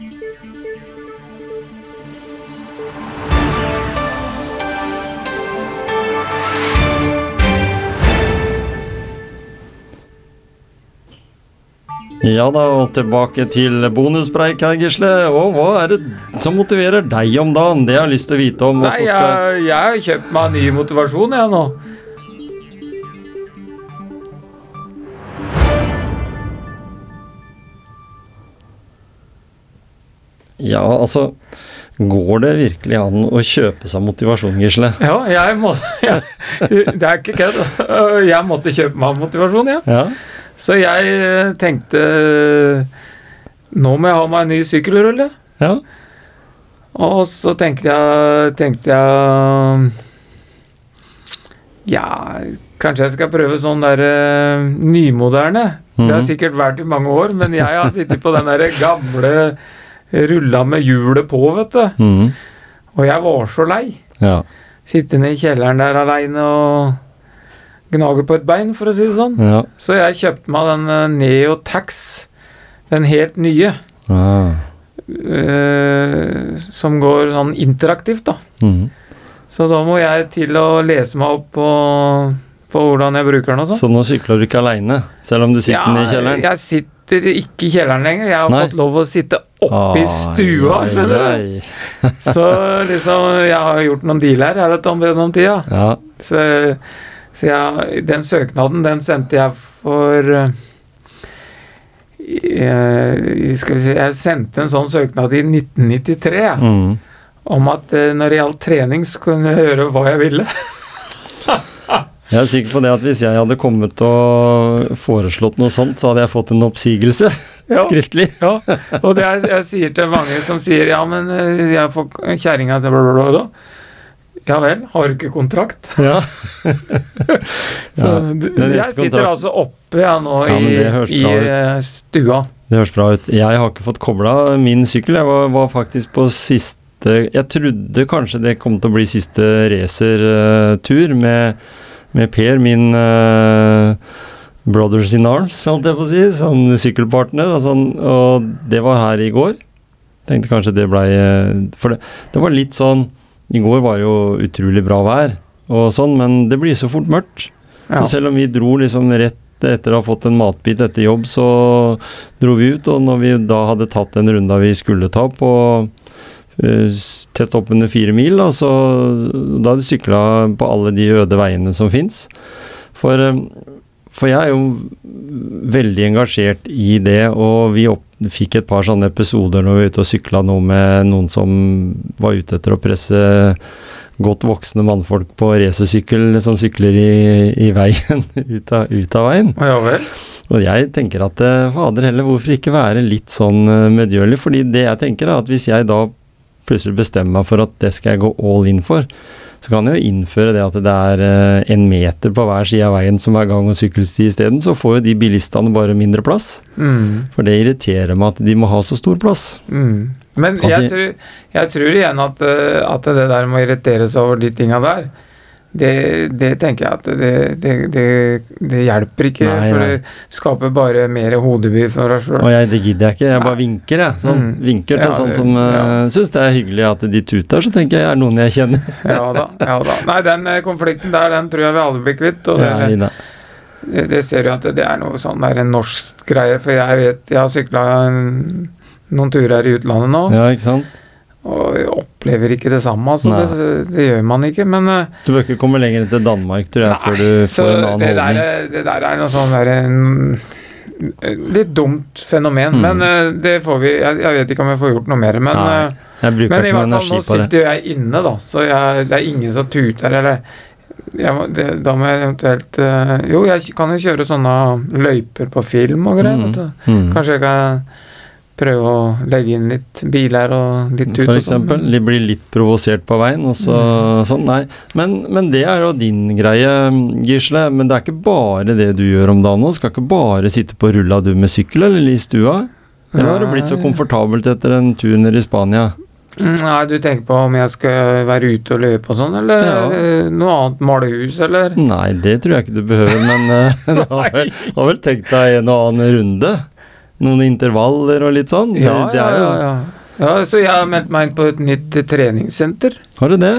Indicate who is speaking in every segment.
Speaker 1: Ja da, og tilbake til bonuspreik her, Gisle. Og hva er det som motiverer deg om dagen? Det jeg har lyst til å vite om.
Speaker 2: Nei, jeg, jeg har kjøpt meg ny motivasjon, jeg nå.
Speaker 1: Ja, altså Går det virkelig an å kjøpe seg motivasjon, Gisle?
Speaker 2: Ja, jeg må jeg, Det er ikke kødd. Jeg måtte kjøpe meg motivasjon, jeg.
Speaker 1: Ja.
Speaker 2: Så jeg eh, tenkte Nå må jeg ha meg en ny sykkelrulle.
Speaker 1: ja.
Speaker 2: Og så tenkte jeg, tenkte jeg Ja, kanskje jeg skal prøve sånn der eh, nymoderne. Det har
Speaker 1: Mhm.
Speaker 2: sikkert vært i mange år, men jeg har sittet på den der gamle rulla med hjulet på, vet du.
Speaker 1: Mm.
Speaker 2: Og jeg var så lei.
Speaker 1: ja.
Speaker 2: Sittende i kjelleren der aleine og gnage på et bein, for å si det sånn.
Speaker 1: ja.
Speaker 2: Så jeg kjøpte meg den eh, Neo Tax, den helt nye.
Speaker 1: Ah.
Speaker 2: Uh, som går sånn interaktivt, da.
Speaker 1: Mm.
Speaker 2: Så da må jeg til å lese meg opp på, på hvordan jeg bruker den og sånn.
Speaker 1: Så nå sykler du ikke aleine, selv om du sitter ja, i kjelleren?
Speaker 2: jeg sitter ikke i kjelleren lenger. Jeg har
Speaker 1: Nei.
Speaker 2: fått lov å sitte oppe i stua, skjønner du. Så liksom, jeg har gjort noen dealer jeg vet om gjennom tida.
Speaker 1: Ja.
Speaker 2: Så, så jeg, den søknaden, den sendte jeg for eh, eh, Skal vi si Jeg sendte en sånn søknad i 1993 ja,
Speaker 1: Mhm.
Speaker 2: om at eh, når det gjaldt trening, så kunne jeg gjøre hva jeg ville.
Speaker 1: Jeg er sikker på det at hvis jeg hadde kommet og foreslått noe sånt, så hadde jeg fått en oppsigelse
Speaker 2: Ja.
Speaker 1: skriftlig.
Speaker 2: Ja, og det er, jeg sier til mange som sier ja, men eh, jeg får kjerringa til bla, bla, bla, bla. Ja vel, har du ikke kontrakt?
Speaker 1: Ja.
Speaker 2: Så,
Speaker 1: Ja,
Speaker 2: jeg sitter altså oppe jeg nå
Speaker 1: Ja,
Speaker 2: i, i eh, stua.
Speaker 1: Det høres bra ut. Jeg har ikke fått kobla min sykkel. Jeg var, var faktisk på siste Jeg trodde kanskje det kom til å bli siste racertur med, med Per, min uh, brothers in arms, holdt jeg på å si. Sånn sykkelpartner. Og, sånn, og det var her i går. Tenkte kanskje det blei For det, det var litt sånn I går var jo utrolig bra vær, og sånn, men det blir så fort mørkt.
Speaker 2: Ja.
Speaker 1: Så selv om vi dro liksom rett etter å ha fått en matbit etter jobb, så dro vi ut. Og når vi da hadde tatt den runda vi skulle ta på eh, tett oppunder fire mil, da, så da hadde vi sykla på alle de øde veiene som fins. For, eh, for jeg er jo veldig engasjert i det, og vi opp, fikk et par sånne episoder når vi var ute og sykla nå med noen som var ute etter å presse godt voksne mannfolk på racersykkel som sykler i, i veien, ut av, ut av veien.
Speaker 2: Ja vel.
Speaker 1: Og jeg tenker at eh, fader heller, hvorfor ikke være litt sånn eh, medgjørlig? Fordi det jeg tenker er at hvis jeg da plutselig bestemmer meg for at det skal jeg gå all in for, så kan jeg jo innføre det at det er eh, en meter på hver side av veien som er gang- og sykkelsti isteden, så får jo de bilistene bare mindre plass.
Speaker 2: Mm.
Speaker 1: For det irriterer meg at de må ha så stor plass.
Speaker 2: Mm. Men jeg,
Speaker 1: de-
Speaker 2: tror, jeg tror igjen at, eh, at det der må irriteres over de tinga der, det, det tenker jeg at det, det, det, hjelper ikke.
Speaker 1: Nei,
Speaker 2: for
Speaker 1: nei.
Speaker 2: det skaper bare mer hodebry for deg sjøl.
Speaker 1: Og jeg, det gidder jeg ikke, jeg
Speaker 2: Nei.
Speaker 1: bare vinker, jeg. Sånn,
Speaker 2: Mm.
Speaker 1: Vinker til
Speaker 2: Ja,
Speaker 1: sånn som
Speaker 2: ja.
Speaker 1: syns det er hyggelig at de tuter, så tenker jeg er noen jeg kjenner.
Speaker 2: Ja da, ja da. Nei, den eh, konflikten der, den tror jeg vi aldri blir kvitt. Og det,
Speaker 1: Nei
Speaker 2: det, det ser jo at det er noe sånn der en norsk greie. For jeg vet Jeg har sykla noen turer i utlandet nå,
Speaker 1: Ja, ikke sant?
Speaker 2: og opplever ikke det samme. Altså, det, det gjør man ikke. Men eh,
Speaker 1: Du bør ikke komme lenger enn til Danmark, tror jeg, før du får en annen
Speaker 2: det der,
Speaker 1: holdning.
Speaker 2: er- det der er noe sånn der, en, Litt dumt fenomen,
Speaker 1: Mm.
Speaker 2: men eh, det får vi jeg, jeg vet ikke om jeg får gjort noe mer. Men,
Speaker 1: Nei,
Speaker 2: eh, men i hvert fall nå sitter jeg inne, da, så jeg, det er ingen som tuter eller må, det, Da må jeg eventuelt eh, Jo, jeg kan jo kjøre sånne løyper på film og greier.
Speaker 1: Mm. Mm.
Speaker 2: Kanskje jeg kan prøve å legge inn litt biler og litt ut.
Speaker 1: For
Speaker 2: sånn.
Speaker 1: eksempel. De blir litt provosert på veien, og så
Speaker 2: Mm.
Speaker 1: sånn. Nei. Men, men det er jo din greie, Gisle. Men det er ikke bare det du gjør om dagen nå. Skal ikke bare sitte på rulla du med sykkel, eller i stua? Eller har det blitt så komfortabelt etter en tur nede i Spania?
Speaker 2: Nei, du tenker på om jeg skal være ute og løpe og sånn, eller
Speaker 1: Ja.
Speaker 2: eh, noe annet? Male hus, eller?
Speaker 1: Nei, det tror jeg ikke du behøver, men uh, du har har vel tenkt deg en og annen runde? Noen intervaller og litt sånn?
Speaker 2: Ja,
Speaker 1: det er jo,
Speaker 2: ja, ja. ja. Så jeg har meldt meg inn på et nytt eh, treningssenter
Speaker 1: Har du det?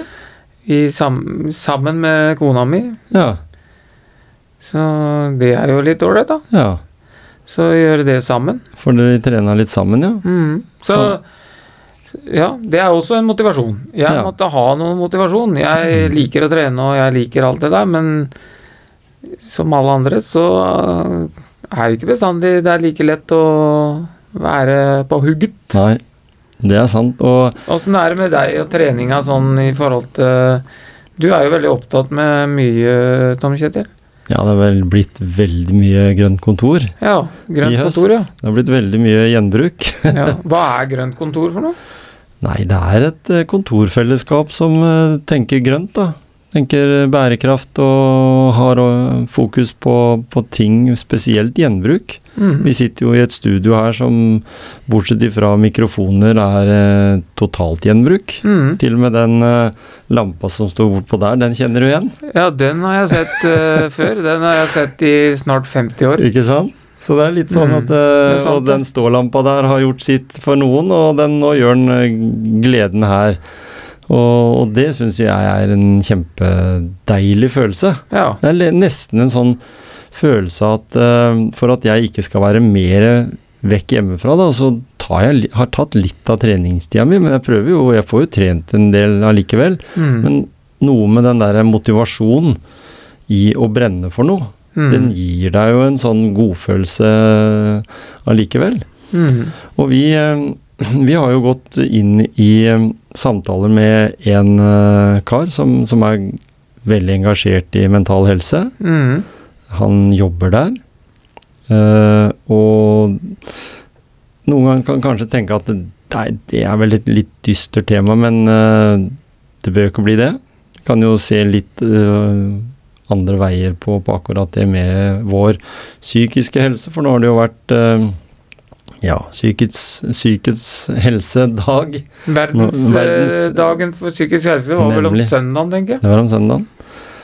Speaker 2: i sam sammen med kona mi.
Speaker 1: Ja.
Speaker 2: Så det er jo litt ålreit, da.
Speaker 1: ja.
Speaker 2: Så gjøre det sammen.
Speaker 1: Får dere trena litt sammen, ja?
Speaker 2: Mhm. Så ja, det er også en motivasjon. Jeg
Speaker 1: Ja.
Speaker 2: måtte ha noen motivasjon. Jeg liker å trene og jeg liker alt det der, men som alle andre så er det ikke bestandig det er like lett å være på hugget.
Speaker 1: Nei, det er sant. Og
Speaker 2: Åssen er det med deg og treninga sånn i forhold til Du er jo veldig opptatt med mye, Tom Kjetil.
Speaker 1: ja, det har vel blitt veldig mye grønt kontor
Speaker 2: Ja, grønt
Speaker 1: i høst.
Speaker 2: kontor, ja.
Speaker 1: Det har blitt veldig mye gjenbruk.
Speaker 2: ja. Hva er grønt kontor for noe?
Speaker 1: Nei, det er et eh, kontorfellesskap som eh, tenker grønt, da. Tenker bærekraft og har fokus på, på ting, spesielt gjenbruk.
Speaker 2: Mm.
Speaker 1: Vi sitter jo i et studio her som, bortsett fra mikrofoner, er eh, totalt gjenbruk.
Speaker 2: Mm.
Speaker 1: Til og med den eh, lampa som står bortpå der, den kjenner du igjen.
Speaker 2: Ja, den har jeg sett eh, før. Den har jeg sett i snart 50 år.
Speaker 1: Ikke sant? Så det er litt sånn
Speaker 2: Mm,
Speaker 1: at
Speaker 2: mm. sant,
Speaker 1: Og den stålampa der har gjort sitt for noen, og den, nå gjør den eh, gleden her. Og, og det syns jeg er en kjempedeilig følelse.
Speaker 2: Ja.
Speaker 1: Det er nesten en sånn følelse at uh, for at jeg ikke skal være mer vekk hjemmefra, da, så tar jeg, har jeg tatt litt av treningstida mi, men jeg prøver jo, jeg får jo trent en del allikevel.
Speaker 2: Mm.
Speaker 1: Men noe med den der motivasjonen i å brenne for noe,
Speaker 2: Mm.
Speaker 1: den gir deg jo en sånn godfølelse allikevel.
Speaker 2: Mm.
Speaker 1: Og vi, eh, vi har jo gått inn i eh, samtaler med en eh, kar som, som er veldig engasjert i mental helse.
Speaker 2: Mm.
Speaker 1: Han jobber der. Uh, og noen ganger kan kanskje tenke at nei, det er vel et litt dystert tema, men uh, det bør ikke bli det. Kan jo se litt uh, andre veier på, på akkurat det med vår psykiske helse, for nå har det jo vært ja, psykets, psykets helsedag. Verdens-
Speaker 2: Verdensdagen for psykisk helse var vel om
Speaker 1: Nemlig.
Speaker 2: søndagen, tenker jeg.
Speaker 1: Det var om søndagen.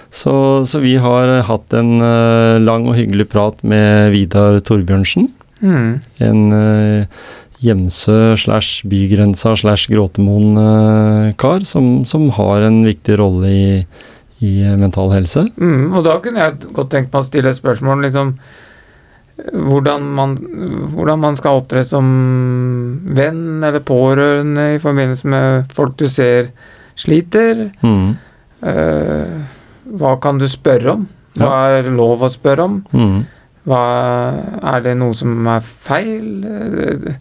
Speaker 1: Så, så vi har hatt en eh, lang og hyggelig prat med Vidar Torbjørnsen.
Speaker 2: Mm.
Speaker 1: En uh, Hjemsø slash bygrensa slash Gråtemoen-kar som, som har en viktig rolle i, i eh, mental helse.
Speaker 2: Mm. Og da kunne jeg godt tenkt meg å stille et spørsmål, liksom hvordan man, hvordan man skal opptre som venn eller pårørende i forbindelse med folk du ser sliter.
Speaker 1: Mm.
Speaker 2: Eh, hva kan du spørre om? Hva er lov å spørre om?
Speaker 1: Mm.
Speaker 2: Hva, er det noe som er feil? Eh,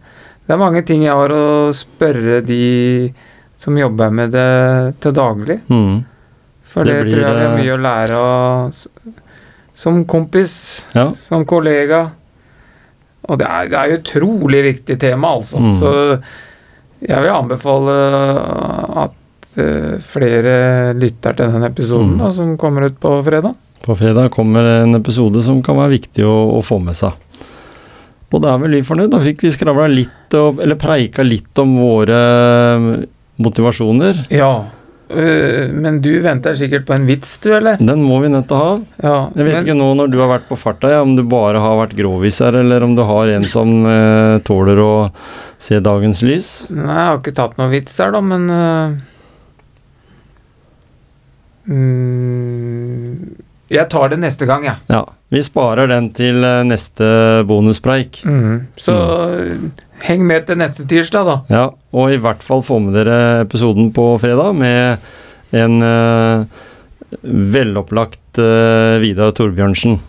Speaker 2: Det er mange ting jeg har å spørre de som jobber med det til daglig.
Speaker 1: Mm.
Speaker 2: For
Speaker 1: Det
Speaker 2: det,
Speaker 1: blir,
Speaker 2: tror jeg vi har
Speaker 1: eh,
Speaker 2: mye å lære Og som kompis,
Speaker 1: Ja.
Speaker 2: som kollega. Og det er, det er jo et utrolig viktig tema, altså.
Speaker 1: Mm.
Speaker 2: Så jeg vil anbefale at eh, flere lytter til den episoden
Speaker 1: Mm.
Speaker 2: da, som kommer ut på fredag.
Speaker 1: På fredag kommer en episode som kan være viktig å, å få med seg. Og da er vel vi fornøyd. Da fikk vi skravla litt, eller preika litt om våre motivasjoner.
Speaker 2: Ja. Øh, men du venter sikkert på en vits, du, eller?
Speaker 1: Den må vi nødt til å ha.
Speaker 2: Ja,
Speaker 1: Jeg vet
Speaker 2: men,
Speaker 1: ikke nå når du har vært på farta, ja, om du bare har vært groviser, eller om du har en som eh, tåler å se dagens lys.
Speaker 2: Nei, jeg har ikke tatt noen vits der, da, men uh... mm, Jeg tar det neste gang, jeg.
Speaker 1: Ja, vi sparer den til eh, neste bonuspreik.
Speaker 2: Mm. Så heng med til neste tirsdag, da.
Speaker 1: Ja, og i hvert fall få med dere episoden på fredag med en uh, velopplagt uh, Vidar Torbjørnsen.